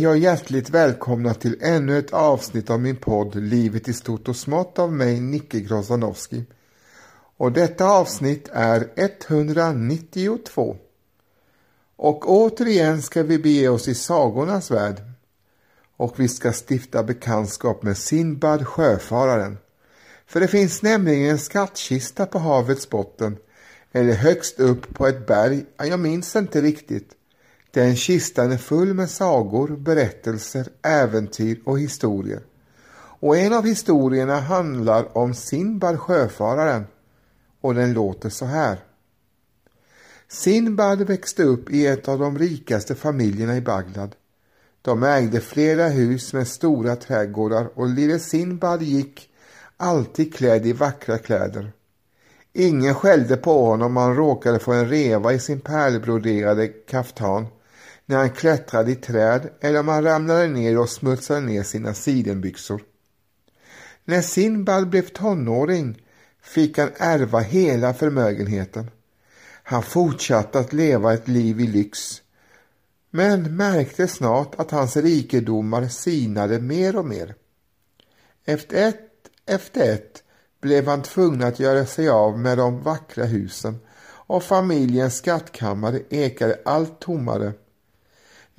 Hej och hjärtligt välkomna till ännu ett avsnitt av min podd Livet i stort och smått av mig, Nicke Grozanowski. Och detta avsnitt är 192. Och återigen ska vi bege oss i sagornas värld. Och vi ska stifta bekantskap med Sinbad sjöfararen. För det finns nämligen en skattkista på havets botten, eller högst upp på ett berg, jag minns inte riktigt. Den kistan är full med sagor, berättelser, äventyr och historier. Och en av historierna handlar om Sinbad sjöfararen och den låter så här. Sinbad växte upp i ett av de rikaste familjerna i Bagdad. De ägde flera hus med stora trädgårdar och lille Sinbad gick alltid klädd i vackra kläder. Ingen skällde på honom om han råkade få en reva i sin pärlbroderade kaftan när han klättrade i träd eller om han ramlade ner och smutsade ner sina sidenbyxor. När Sinbad blev tonåring fick han ärva hela förmögenheten. Han fortsatte att leva ett liv i lyx men märkte snart att hans rikedomar sinade mer och mer. Efter ett efter ett blev han tvungen att göra sig av med de vackra husen och familjens skattkammare ekade allt tommare.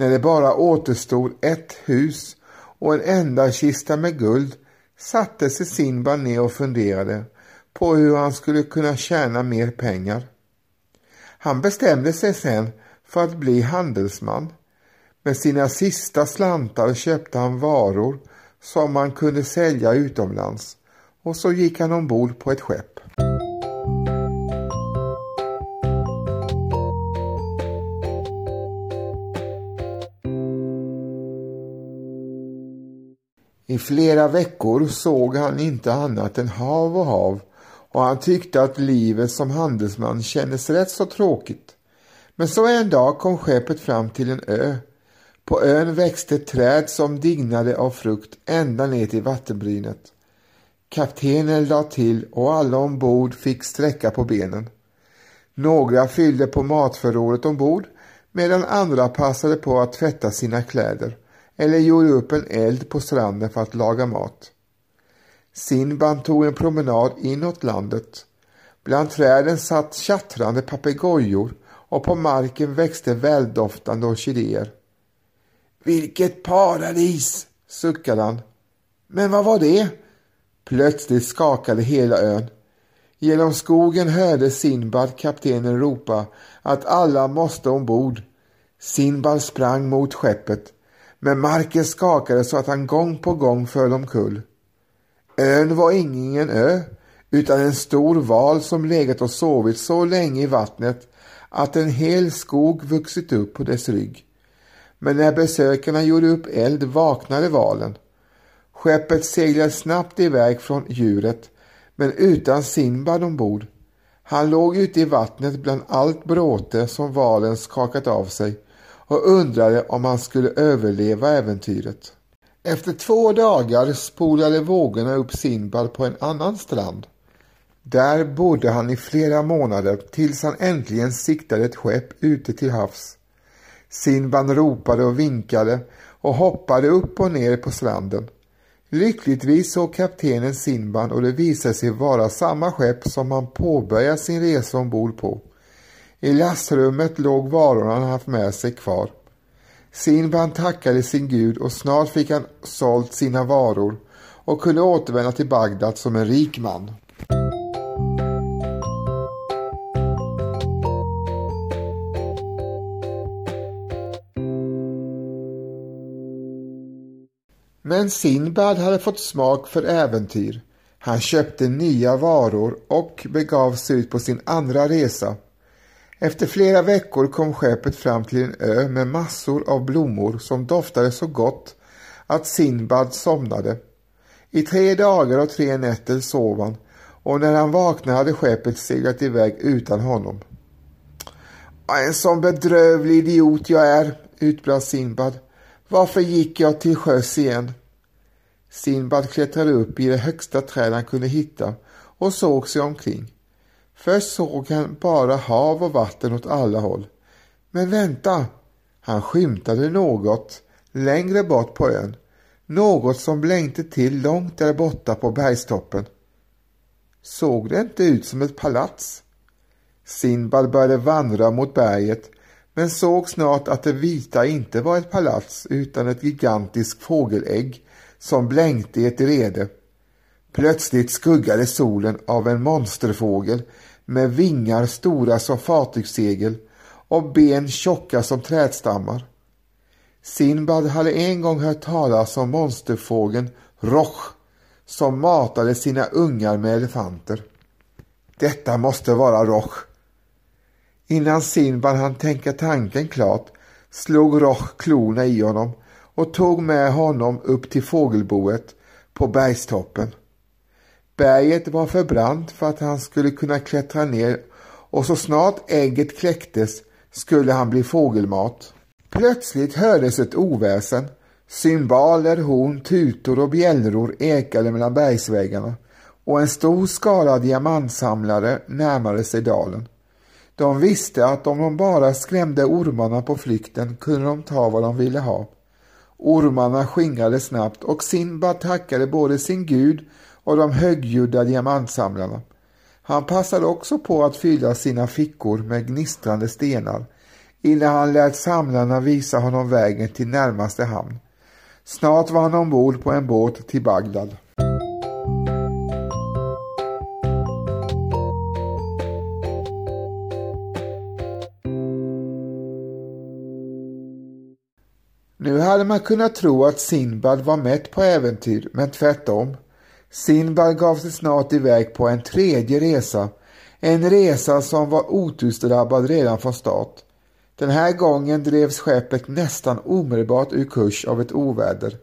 När det bara återstod ett hus och en enda kista med guld satte sig Sinbad ner och funderade på hur han skulle kunna tjäna mer pengar. Han bestämde sig sen för att bli handelsman. Med sina sista slantar köpte han varor som man kunde sälja utomlands och så gick han ombord på ett skepp. I flera veckor såg han inte annat än hav och hav och han tyckte att livet som handelsman kändes rätt så tråkigt. Men så en dag kom skeppet fram till en ö. På ön växte träd som dignade av frukt ända ner till vattenbrynet. Kaptenen la till och alla ombord fick sträcka på benen. Några fyllde på matförrådet ombord medan andra passade på att tvätta sina kläder eller gjorde upp en eld på stranden för att laga mat. Sinban tog en promenad inåt landet. Bland träden satt tjattrande papegojor och på marken växte väldoftande orkidéer. Vilket paradis! suckade han. Men vad var det? Plötsligt skakade hela ön. Genom skogen hörde Sinbad kaptenen ropa att alla måste ombord. Sinbad sprang mot skeppet, men marken skakade så att han gång på gång föll omkull. Ön var ingen ö, utan en stor val som legat och sovit så länge i vattnet att en hel skog vuxit upp på dess rygg. Men när besökarna gjorde upp eld vaknade valen. Skeppet seglade snabbt iväg från djuret men utan Sinbad ombord. Han låg ute i vattnet bland allt bråte som valen skakat av sig och undrade om han skulle överleva äventyret. Efter två dagar spolade vågorna upp Sinbad på en annan strand. Där bodde han i flera månader tills han äntligen siktade ett skepp ute till havs. Sinbad ropade och vinkade och hoppade upp och ner på stranden. Lyckligtvis såg kaptenen Sinbad och det visade sig vara samma skepp som han påbörjat sin resa ombord på. I lastrummet låg varorna han haft med sig kvar. Sinban tackade sin gud och snart fick han sålt sina varor och kunde återvända till Bagdad som en rik man. Men Sinbad hade fått smak för äventyr. Han köpte nya varor och begav sig ut på sin andra resa. Efter flera veckor kom skeppet fram till en ö med massor av blommor som doftade så gott att Sinbad somnade. I tre dagar och tre nätter sov han och när han vaknade hade skeppet seglat iväg utan honom. En sån bedrövlig idiot jag är, utbrast Sinbad. Varför gick jag till sjöss igen? Sinbad klättrade upp i det högsta träd han kunde hitta och såg sig omkring. Först såg han bara hav och vatten åt alla håll. Men vänta! Han skymtade något längre bort på ön, något som blänkte till långt där borta på bergstoppen. Såg det inte ut som ett palats? Sinbad började vandra mot berget men såg snart att det vita inte var ett palats utan ett gigantiskt fågelägg som blänkte i ett rede. Plötsligt skuggade solen av en monsterfågel med vingar stora som fartygssegel och ben tjocka som trädstammar. Sinbad hade en gång hört talas om monsterfågeln Roch som matade sina ungar med elefanter. Detta måste vara Roch. Innan Sinbad hann tänka tanken klart slog Roch klorna i honom och tog med honom upp till fågelboet på bergstoppen. Berget var för brant för att han skulle kunna klättra ner och så snart ägget kläcktes skulle han bli fågelmat. Plötsligt hördes ett oväsen. Cymbaler, horn, tutor och bjällror ekade mellan bergsväggarna och en stor skara diamantsamlare närmade sig dalen. De visste att om de bara skrämde ormarna på flykten kunde de ta vad de ville ha. Ormarna skingrade snabbt och Sinbad tackade både sin gud och de högljudda diamantsamlarna. Han passade också på att fylla sina fickor med gnistrande stenar innan han lät samlarna visa honom vägen till närmaste hamn. Snart var han ombord på en båt till Bagdad. Nu hade man kunnat tro att Sinbad var mätt på äventyr, men tvärtom. Sinbad gav sig snart iväg på en tredje resa. En resa som var otursdrabbad redan från start. Den här gången drevs skeppet nästan omedelbart ur kurs av ett oväder.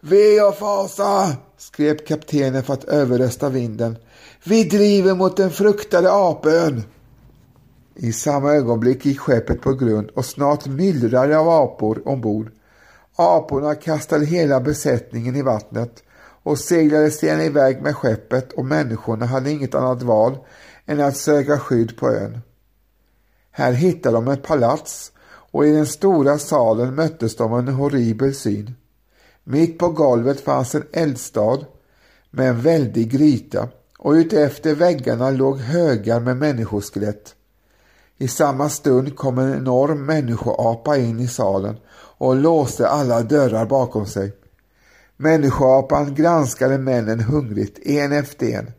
Ve och fasa! skrek kaptenen för att överrösta vinden. Vi driver mot den fruktade apön! I samma ögonblick gick skeppet på grund och snart myllrade av apor ombord. Aporna kastade hela besättningen i vattnet och seglade sedan iväg med skeppet och människorna hade inget annat val än att söka skydd på ön. Här hittade de ett palats och i den stora salen möttes de av en horribel syn. Mitt på golvet fanns en eldstad med en väldig gryta och utefter väggarna låg högar med människoskelett. I samma stund kom en enorm människoapa in i salen och låste alla dörrar bakom sig. Människoapan granskade männen hungrigt, en efter en.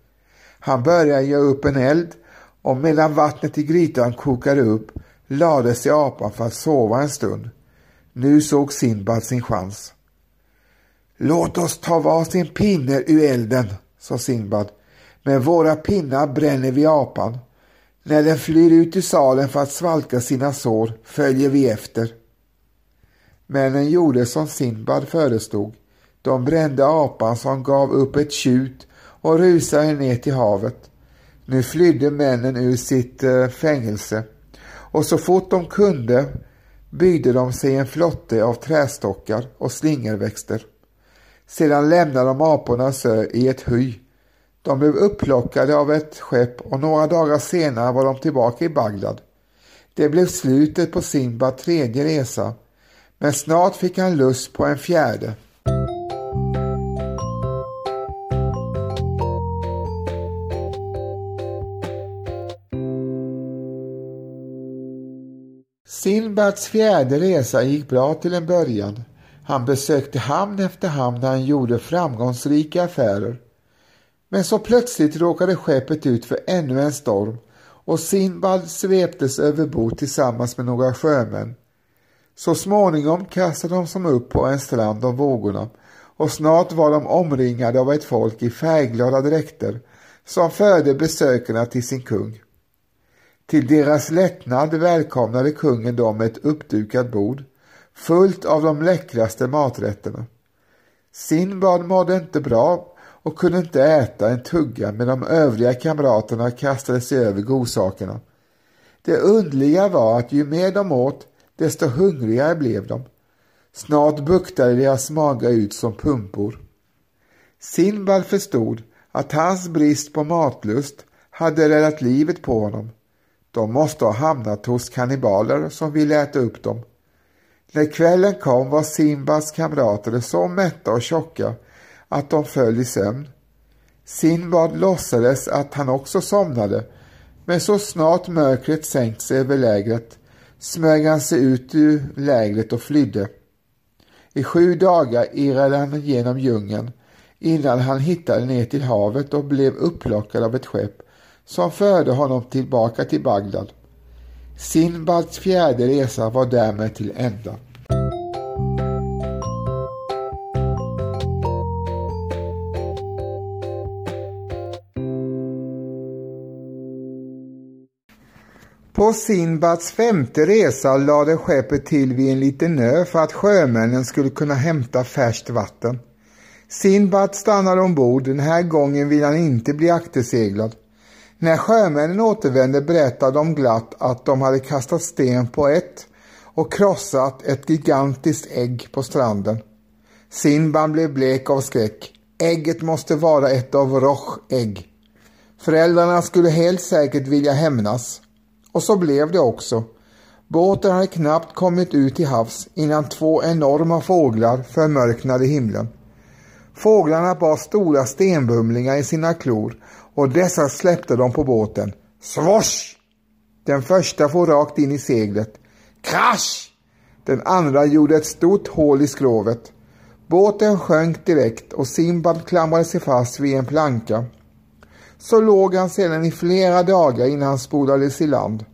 Han började göra upp en eld och medan vattnet i grytan kokade upp lade sig apan för att sova en stund. Nu såg Sinbad sin chans. Låt oss ta varsin pinne ur elden, sa Sinbad. Med våra pinnar bränner vi apan. När den flyr ut i salen för att svalka sina sår följer vi efter. Männen gjorde som Sinbad förestod. De brände apan som gav upp ett tjut och rusade ner till havet. Nu flydde männen ur sitt eh, fängelse och så fort de kunde byggde de sig en flotte av trästockar och slingerväxter. Sedan lämnade de apornas ö i ett hy. De blev upplockade av ett skepp och några dagar senare var de tillbaka i Bagdad. Det blev slutet på Simbas tredje resa, men snart fick han lust på en fjärde. Sinbads fjärde resa gick bra till en början. Han besökte hamn efter hamn där han gjorde framgångsrika affärer. Men så plötsligt råkade skeppet ut för ännu en storm och Sinbad sveptes över bord tillsammans med några sjömän. Så småningom kastade de sig upp på en strand av vågorna och snart var de omringade av ett folk i färgglada dräkter som förde besökarna till sin kung. Till deras lättnad välkomnade kungen dem med ett uppdukat bord fullt av de läckraste maträtterna. Sinbad mådde inte bra och kunde inte äta en tugga men de övriga kamraterna kastade sig över godsakerna. Det underliga var att ju mer de åt desto hungrigare blev de. Snart buktade deras magar ut som pumpor. Sinbad förstod att hans brist på matlust hade räddat livet på honom de måste ha hamnat hos kannibaler som ville äta upp dem. När kvällen kom var Simbads kamrater så mätta och tjocka att de föll i sömn. Sinbad låtsades att han också somnade, men så snart mörkret sänkt sig över lägret smög han sig ut ur lägret och flydde. I sju dagar irrade han genom djungeln innan han hittade ner till havet och blev upplockad av ett skepp som förde honom tillbaka till Bagdad. Sinbads fjärde resa var därmed till ända. På Sinbads femte resa lade skeppet till vid en liten ö för att sjömännen skulle kunna hämta färskt vatten. Sinbad stannade ombord, den här gången vill han inte bli akterseglad. När sjömännen återvände berättade de glatt att de hade kastat sten på ett och krossat ett gigantiskt ägg på stranden. Sinban blev blek av skräck. Ägget måste vara ett av Roch ägg. Föräldrarna skulle helt säkert vilja hämnas. Och så blev det också. Båten hade knappt kommit ut till havs innan två enorma fåglar förmörknade himlen. Fåglarna bar stora stenbumlingar i sina klor och dessa släppte de på båten. Svosh! Den första for rakt in i seglet. Krasch! Den andra gjorde ett stort hål i skrovet. Båten sjönk direkt och Simbad klamrade sig fast vid en planka. Så låg han sedan i flera dagar innan han spolades i land.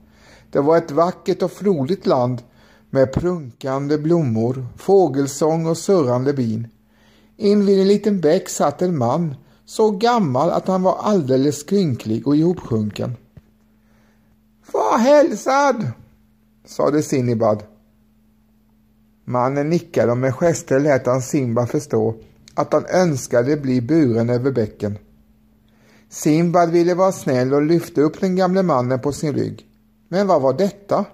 Det var ett vackert och frodigt land med prunkande blommor, fågelsång och surrande bin. Invid en liten bäck satt en man, så gammal att han var alldeles skrynklig och ihopsjunken. Var hälsad, sade Sinibad. Mannen nickade och med gester lät han Simba förstå att han önskade bli buren över bäcken. Simbad ville vara snäll och lyfte upp den gamle mannen på sin rygg. Men vad var detta?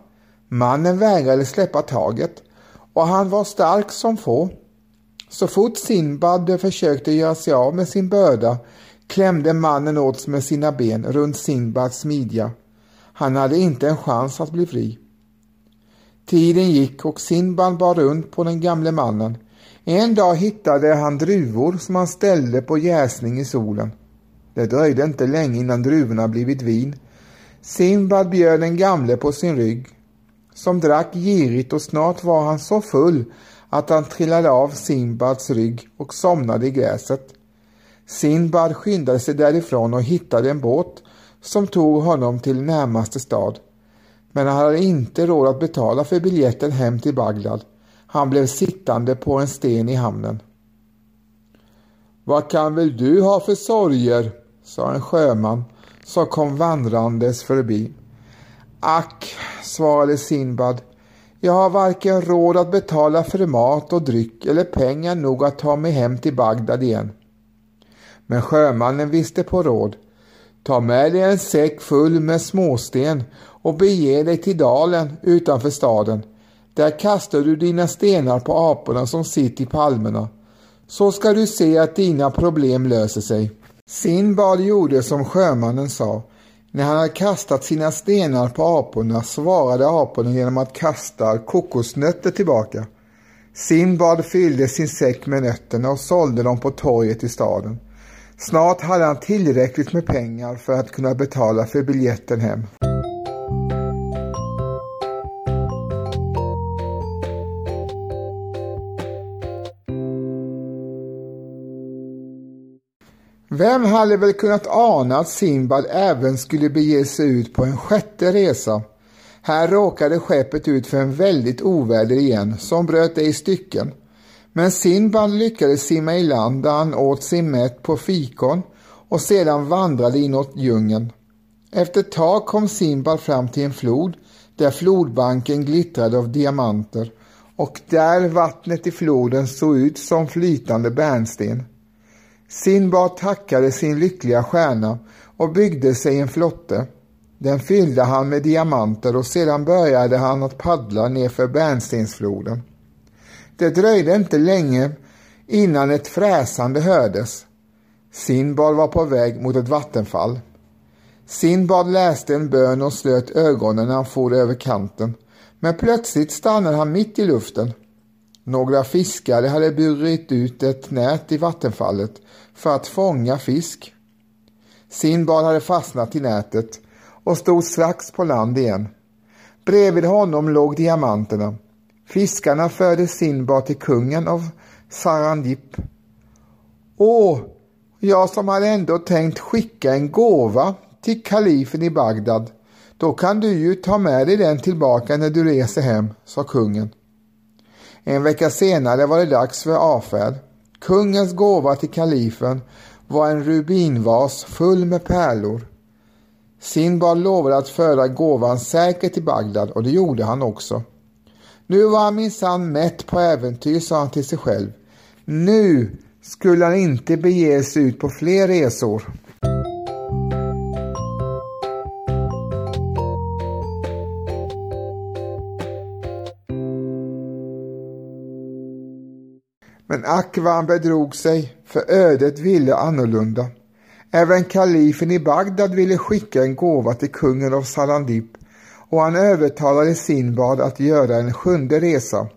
Mannen vägrade släppa taget och han var stark som få. Så fort Sinbad försökte göra sig av med sin börda klämde mannen åt med sina ben runt Sinbads midja. Han hade inte en chans att bli fri. Tiden gick och Sinbad bar runt på den gamle mannen. En dag hittade han druvor som han ställde på jäsning i solen. Det dröjde inte länge innan druvorna blivit vin. Sinbad bjöd den gamle på sin rygg, som drack girigt och snart var han så full att han trillade av Sinbads rygg och somnade i gräset. Sinbad skyndade sig därifrån och hittade en båt som tog honom till närmaste stad. Men han hade inte råd att betala för biljetten hem till Bagdad. Han blev sittande på en sten i hamnen. Vad kan väl du ha för sorger? sa en sjöman som kom vandrandes förbi. Ack, svarade Sinbad, jag har varken råd att betala för mat och dryck eller pengar nog att ta mig hem till Bagdad igen. Men sjömannen visste på råd. Ta med dig en säck full med småsten och bege dig till dalen utanför staden. Där kastar du dina stenar på aporna som sitter i palmerna. Så ska du se att dina problem löser sig. Sinbad gjorde som sjömannen sa. När han hade kastat sina stenar på aporna svarade aporna genom att kasta kokosnötter tillbaka. Simbad fyllde sin säck med nötterna och sålde dem på torget i staden. Snart hade han tillräckligt med pengar för att kunna betala för biljetten hem. Vem hade väl kunnat ana att Simbad även skulle bege sig ut på en sjätte resa? Här råkade skeppet ut för en väldigt oväder igen som bröt det i stycken. Men Sinbad lyckades simma i land där han åt sig mätt på fikon och sedan vandrade inåt djungeln. Efter ett tag kom Sinbad fram till en flod där flodbanken glittrade av diamanter och där vattnet i floden såg ut som flytande bärnsten. Sinbad tackade sin lyckliga stjärna och byggde sig en flotte. Den fyllde han med diamanter och sedan började han att paddla nerför bärnstensfloden. Det dröjde inte länge innan ett fräsande hördes. Sinbad var på väg mot ett vattenfall. Sinbad läste en bön och slöt ögonen när han for över kanten. Men plötsligt stannade han mitt i luften. Några fiskare hade burit ut ett nät i vattenfallet för att fånga fisk. Sinbad hade fastnat i nätet och stod strax på land igen. Bredvid honom låg diamanterna. Fiskarna förde Sinbad till kungen av Sarandip. Åh, jag som hade ändå tänkt skicka en gåva till kalifen i Bagdad. Då kan du ju ta med dig den tillbaka när du reser hem, sa kungen. En vecka senare var det dags för avfärd. Kungens gåva till kalifen var en rubinvas full med pärlor. Sinbad lovade att föra gåvan säkert till Bagdad och det gjorde han också. Nu var han minsann mätt på äventyr, sa han till sig själv. Nu skulle han inte bege sig ut på fler resor. Men ack vad han bedrog sig, för ödet ville annorlunda. Även kalifen i Bagdad ville skicka en gåva till kungen av Salandip och han övertalade Sinbad att göra en sjunde resa.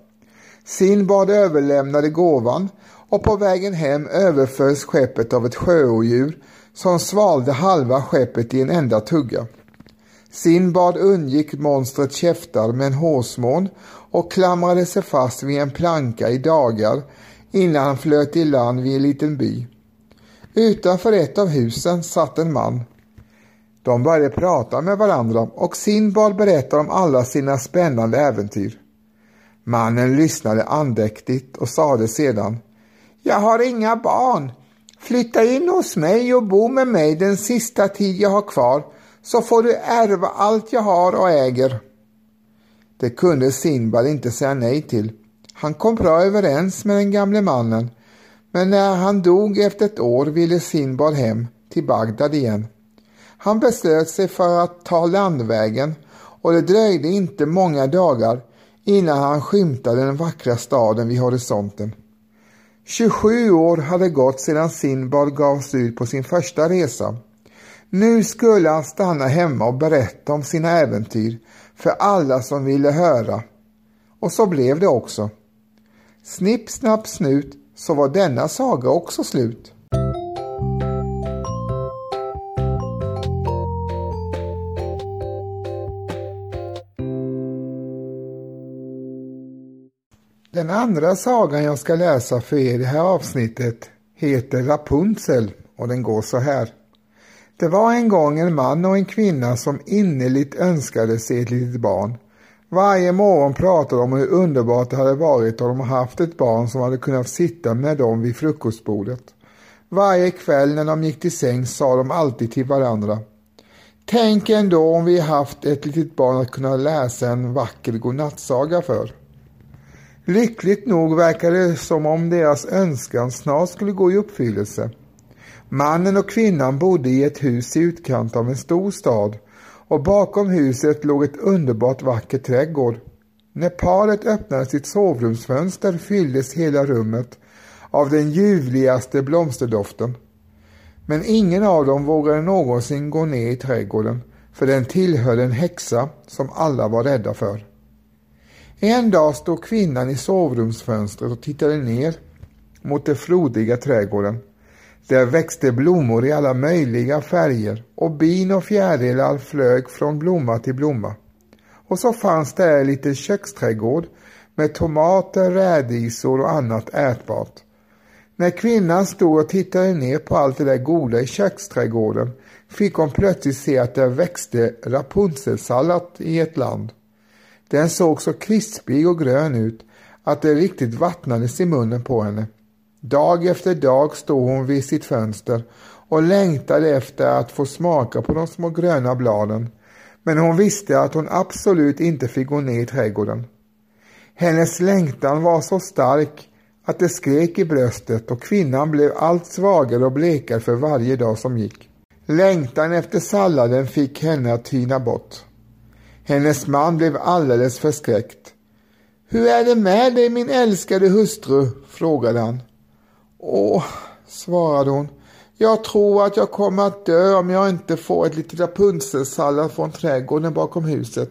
Sinbad överlämnade gåvan och på vägen hem överfölls skeppet av ett sjöodjur som svalde halva skeppet i en enda tugga. Sinbad undgick monstrets käftar med en hårsmån och klamrade sig fast vid en planka i dagar innan han flöt i land vid en liten by. Utanför ett av husen satt en man. De började prata med varandra och Sinbad berättade om alla sina spännande äventyr. Mannen lyssnade andäktigt och sade sedan Jag har inga barn. Flytta in hos mig och bo med mig den sista tid jag har kvar så får du ärva allt jag har och äger. Det kunde Sinbad inte säga nej till. Han kom bra överens med den gamle mannen men när han dog efter ett år ville Sinbad hem till Bagdad igen. Han beslöt sig för att ta landvägen och det dröjde inte många dagar innan han skymtade den vackra staden vid horisonten. 27 år hade gått sedan Sinbad gavs ut på sin första resa. Nu skulle han stanna hemma och berätta om sina äventyr för alla som ville höra. Och så blev det också. Snipp, snapp, snut så var denna saga också slut. Den andra sagan jag ska läsa för er i det här avsnittet heter Rapunzel och den går så här. Det var en gång en man och en kvinna som innerligt önskade sig ett litet barn. Varje morgon pratade de om hur underbart det hade varit om de haft ett barn som hade kunnat sitta med dem vid frukostbordet. Varje kväll när de gick till säng sa de alltid till varandra. Tänk ändå om vi haft ett litet barn att kunna läsa en vacker godnattsaga för. Lyckligt nog verkade det som om deras önskan snart skulle gå i uppfyllelse. Mannen och kvinnan bodde i ett hus i utkant av en stor stad och bakom huset låg ett underbart vacker trädgård. När paret öppnade sitt sovrumsfönster fylldes hela rummet av den ljuvligaste blomsterdoften. Men ingen av dem vågade någonsin gå ner i trädgården för den tillhörde en häxa som alla var rädda för. En dag stod kvinnan i sovrumsfönstret och tittade ner mot den frodiga trädgården. Där växte blommor i alla möjliga färger och bin och fjärilar flög från blomma till blomma. Och så fanns där en liten köksträdgård med tomater, rädisor och annat ätbart. När kvinnan stod och tittade ner på allt det där goda i köksträdgården fick hon plötsligt se att det växte rapunzelsallad i ett land. Den såg så krispig och grön ut att det riktigt vattnades i munnen på henne. Dag efter dag stod hon vid sitt fönster och längtade efter att få smaka på de små gröna bladen. Men hon visste att hon absolut inte fick gå ner i trädgården. Hennes längtan var så stark att det skrek i bröstet och kvinnan blev allt svagare och blekare för varje dag som gick. Längtan efter salladen fick henne att tyna bort. Hennes man blev alldeles förskräckt. Hur är det med dig min älskade hustru? frågade han. Åh, svarade hon. Jag tror att jag kommer att dö om jag inte får ett litet rapunzelsallad från trädgården bakom huset.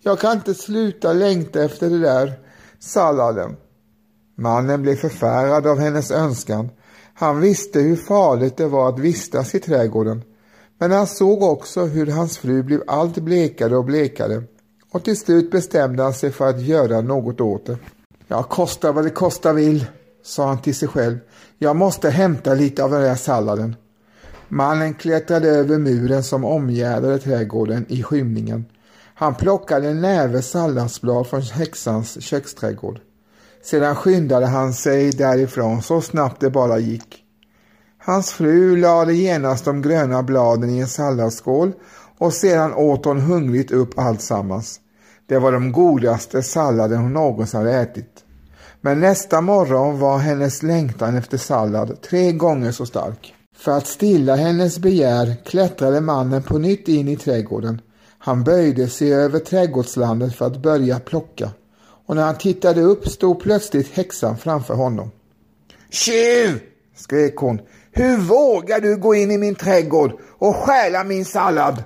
Jag kan inte sluta längta efter det där salladen. Mannen blev förfärad av hennes önskan. Han visste hur farligt det var att vistas i trädgården. Men han såg också hur hans fru blev allt blekare och blekare och till slut bestämde han sig för att göra något åt det. Ja, kosta vad det kosta vill, sa han till sig själv. Jag måste hämta lite av den där salladen. Mannen klättrade över muren som omgärdade trädgården i skymningen. Han plockade en näve salladsblad från häxans köksträdgård. Sedan skyndade han sig därifrån så snabbt det bara gick. Hans fru lade genast de gröna bladen i en salladsskål och sedan åt hon hungrigt upp alltsammans. Det var de godaste salladen hon någonsin hade ätit. Men nästa morgon var hennes längtan efter sallad tre gånger så stark. För att stilla hennes begär klättrade mannen på nytt in i trädgården. Han böjde sig över trädgårdslandet för att börja plocka och när han tittade upp stod plötsligt häxan framför honom. Tjuv! skrek hon. Hur vågar du gå in i min trädgård och stjäla min sallad?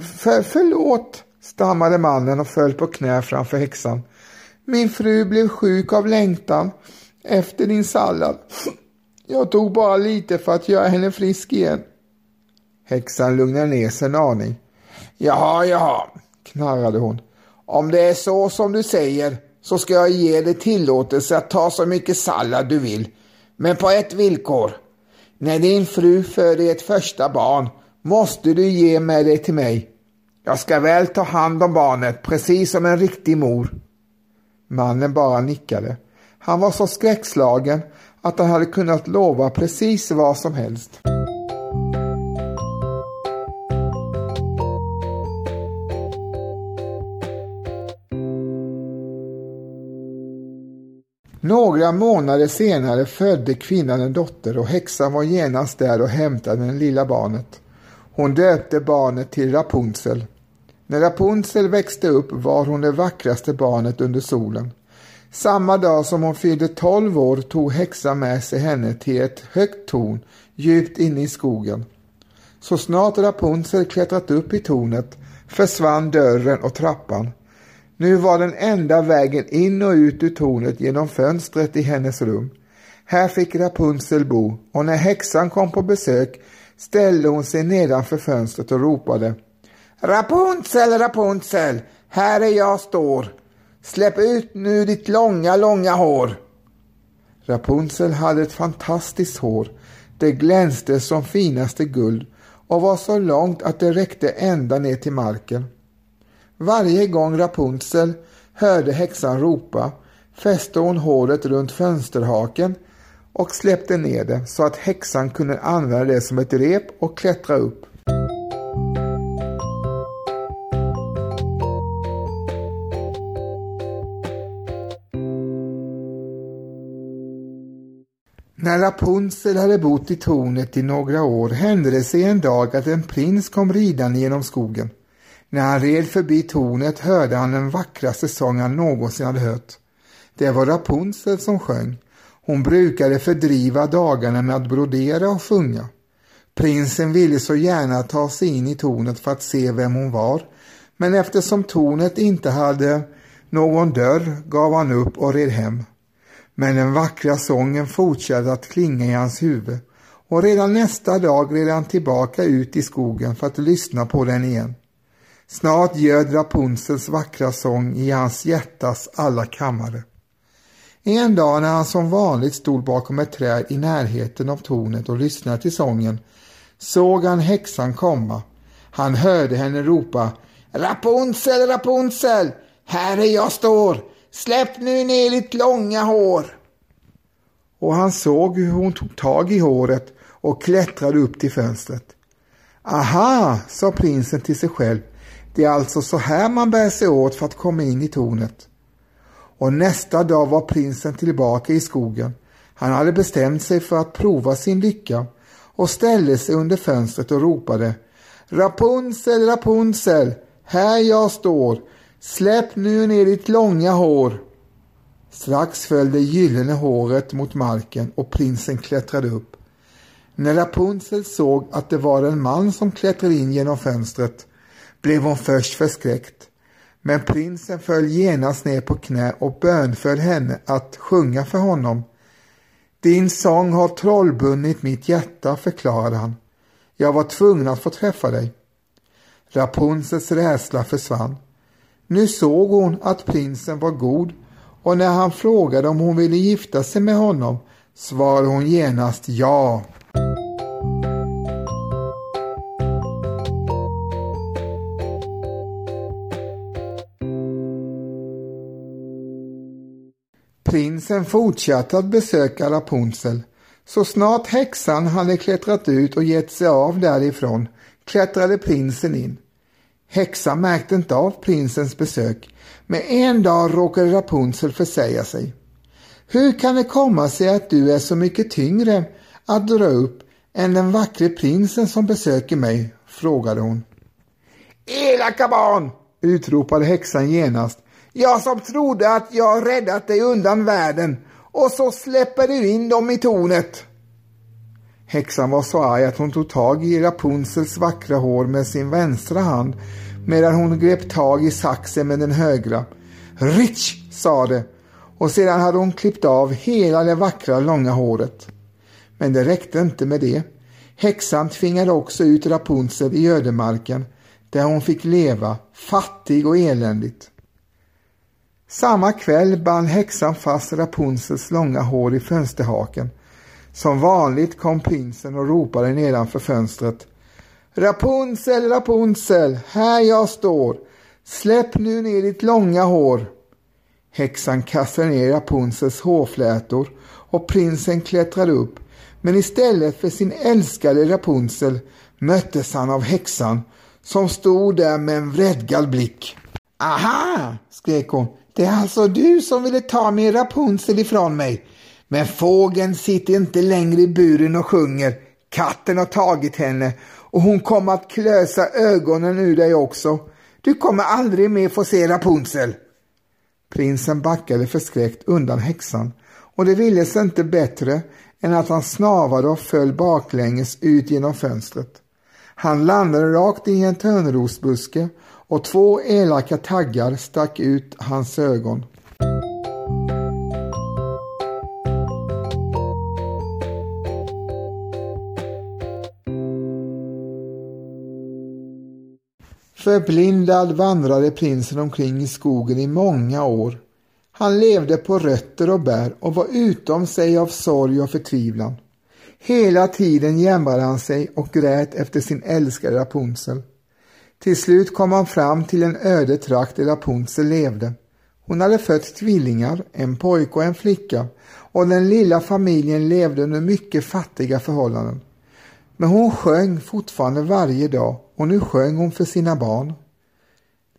För, förlåt, stammade mannen och föll på knä framför häxan. Min fru blev sjuk av längtan efter din sallad. Jag tog bara lite för att göra henne frisk igen. Häxan lugnade ner sig en aning. Jaha, jaha, knarrade hon. Om det är så som du säger så ska jag ge dig tillåtelse att ta så mycket sallad du vill. Men på ett villkor. När din fru föder ett första barn måste du ge med dig till mig. Jag ska väl ta hand om barnet precis som en riktig mor. Mannen bara nickade. Han var så skräckslagen att han hade kunnat lova precis vad som helst. Några månader senare födde kvinnan en dotter och häxan var genast där och hämtade det lilla barnet. Hon döpte barnet till Rapunzel. När Rapunzel växte upp var hon det vackraste barnet under solen. Samma dag som hon fyllde tolv år tog häxan med sig henne till ett högt torn djupt inne i skogen. Så snart Rapunzel klättrat upp i tornet försvann dörren och trappan. Nu var den enda vägen in och ut ur tornet genom fönstret i hennes rum. Här fick Rapunzel bo och när häxan kom på besök ställde hon sig nedanför fönstret och ropade Rapunzel, Rapunzel, här är jag står. Släpp ut nu ditt långa, långa hår. Rapunzel hade ett fantastiskt hår. Det glänste som finaste guld och var så långt att det räckte ända ner till marken. Varje gång Rapunzel hörde häxan ropa fäste hon håret runt fönsterhaken och släppte ner det så att häxan kunde använda det som ett rep och klättra upp. När Rapunzel hade bott i tornet i några år hände det sig en dag att en prins kom ridande genom skogen. När han red förbi tornet hörde han den vackraste sång han någonsin hade hört. Det var Rapunzel som sjöng. Hon brukade fördriva dagarna med att brodera och sjunga. Prinsen ville så gärna ta sig in i tornet för att se vem hon var, men eftersom tornet inte hade någon dörr gav han upp och red hem. Men den vackra sången fortsatte att klinga i hans huvud och redan nästa dag red han tillbaka ut i skogen för att lyssna på den igen. Snart göd Rapunzels vackra sång i hans hjärtas alla kammare. En dag när han som vanligt stod bakom ett träd i närheten av tornet och lyssnade till sången såg han häxan komma. Han hörde henne ropa Rapunzel, Rapunzel, här är jag står, släpp nu ner ditt långa hår. Och han såg hur hon tog tag i håret och klättrade upp till fönstret. Aha, sa prinsen till sig själv, det är alltså så här man bär sig åt för att komma in i tornet. Och nästa dag var prinsen tillbaka i skogen. Han hade bestämt sig för att prova sin lycka och ställde sig under fönstret och ropade Rapunzel, Rapunzel, här jag står, släpp nu ner ditt långa hår. Strax föll det gyllene håret mot marken och prinsen klättrade upp. När Rapunzel såg att det var en man som klättrade in genom fönstret blev hon först förskräckt. Men prinsen föll genast ner på knä och bönföll henne att sjunga för honom. Din sång har trollbundit mitt hjärta, förklarade han. Jag var tvungen att få träffa dig. Rapunzels rädsla försvann. Nu såg hon att prinsen var god och när han frågade om hon ville gifta sig med honom svarade hon genast ja. Prinsen fortsatte att besöka Rapunzel. Så snart häxan hade klättrat ut och gett sig av därifrån klättrade prinsen in. Häxan märkte inte av prinsens besök, men en dag råkade Rapunzel försäga sig. Hur kan det komma sig att du är så mycket tyngre att dra upp än den vackre prinsen som besöker mig? frågade hon. Elaka barn! utropade häxan genast. Jag som trodde att jag räddat dig undan världen och så släpper du in dem i tornet. Häxan var så arg att hon tog tag i Rapunzels vackra hår med sin vänstra hand medan hon grep tag i saxen med den högra. Rich, sa det och sedan hade hon klippt av hela det vackra långa håret. Men det räckte inte med det. Häxan tvingade också ut Rapunzel i ödemarken där hon fick leva fattig och eländigt. Samma kväll band häxan fast Rapunzels långa hår i fönsterhaken. Som vanligt kom prinsen och ropade nedanför fönstret. Rapunzel, Rapunzel, här jag står. Släpp nu ner ditt långa hår. Häxan kastade ner Rapunzels hårflätor och prinsen klättrade upp. Men istället för sin älskade Rapunzel möttes han av häxan som stod där med en vredgad blick. Aha, skrek hon. Det är alltså du som ville ta min Rapunzel ifrån mig. Men fågeln sitter inte längre i buren och sjunger. Katten har tagit henne och hon kommer att klösa ögonen ur dig också. Du kommer aldrig mer få se Rapunzel. Prinsen backade förskräckt undan häxan och det ville sig inte bättre än att han snavade och föll baklänges ut genom fönstret. Han landade rakt i en törnrosbuske och två elaka taggar stack ut hans ögon. Förblindad vandrade prinsen omkring i skogen i många år. Han levde på rötter och bär och var utom sig av sorg och förtvivlan. Hela tiden jämrade han sig och grät efter sin älskade Rapunzel. Till slut kom han fram till en öde trakt där Rapunzel levde. Hon hade fött tvillingar, en pojke och en flicka och den lilla familjen levde under mycket fattiga förhållanden. Men hon sjöng fortfarande varje dag och nu sjöng hon för sina barn.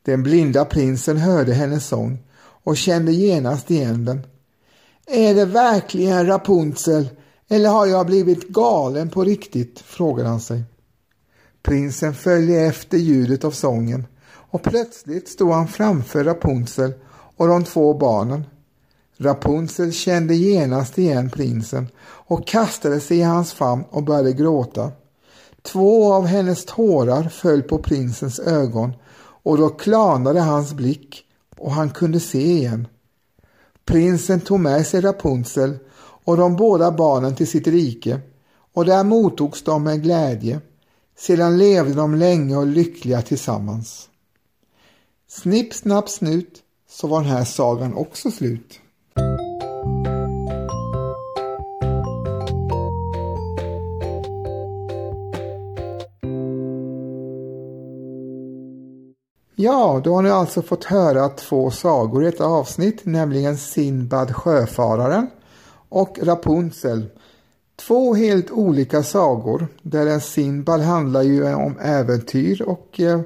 Den blinda prinsen hörde hennes sång och kände genast igen den. Är det verkligen Rapunzel eller har jag blivit galen på riktigt? frågade han sig. Prinsen följde efter ljudet av sången och plötsligt stod han framför Rapunzel och de två barnen. Rapunzel kände genast igen prinsen och kastade sig i hans famn och började gråta. Två av hennes tårar föll på prinsens ögon och då klarnade hans blick och han kunde se igen. Prinsen tog med sig Rapunzel och de båda barnen till sitt rike och där mottogs de med glädje. Sedan levde de länge och lyckliga tillsammans. Snipp, snapp, snut så var den här sagan också slut. Ja, då har ni alltså fått höra två sagor i ett avsnitt, nämligen Sinbad sjöfararen och Rapunzel. Två helt olika sagor där en Sinbad handlar ju om äventyr och eh,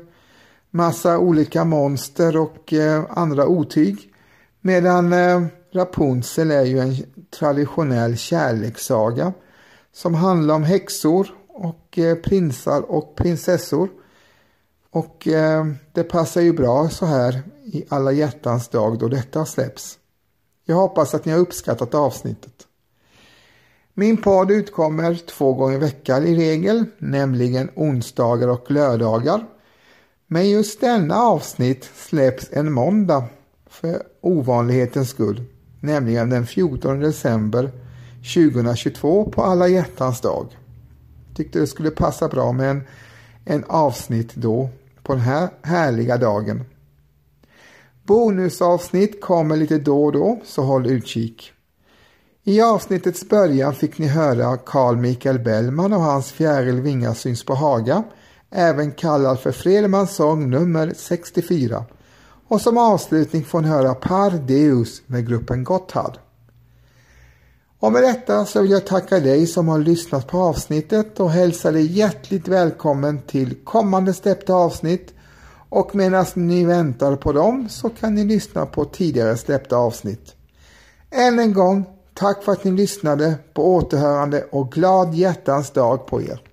massa olika monster och eh, andra otyg. Medan eh, Rapunzel är ju en traditionell kärlekssaga som handlar om häxor och eh, prinsar och prinsessor. Och eh, det passar ju bra så här i alla hjärtans dag då detta släpps. Jag hoppas att ni har uppskattat avsnittet. Min podd utkommer två gånger i veckan i regel, nämligen onsdagar och lördagar. Men just denna avsnitt släpps en måndag för ovanlighetens skull, nämligen den 14 december 2022 på alla hjärtans dag. Tyckte det skulle passa bra med en, en avsnitt då på den här härliga dagen. Bonusavsnitt kommer lite då och då, så håll utkik. I avsnittets början fick ni höra Carl Michael Bellman och hans Fjäril Vingar syns på Haga, även kallad för Fredmans sång nummer 64. Och som avslutning får ni höra Par Deus med gruppen Gotthard. Och med detta så vill jag tacka dig som har lyssnat på avsnittet och hälsa dig hjärtligt välkommen till kommande släppta avsnitt och medan ni väntar på dem så kan ni lyssna på tidigare släppta avsnitt. Än en gång, tack för att ni lyssnade på återhörande och glad hjärtans dag på er.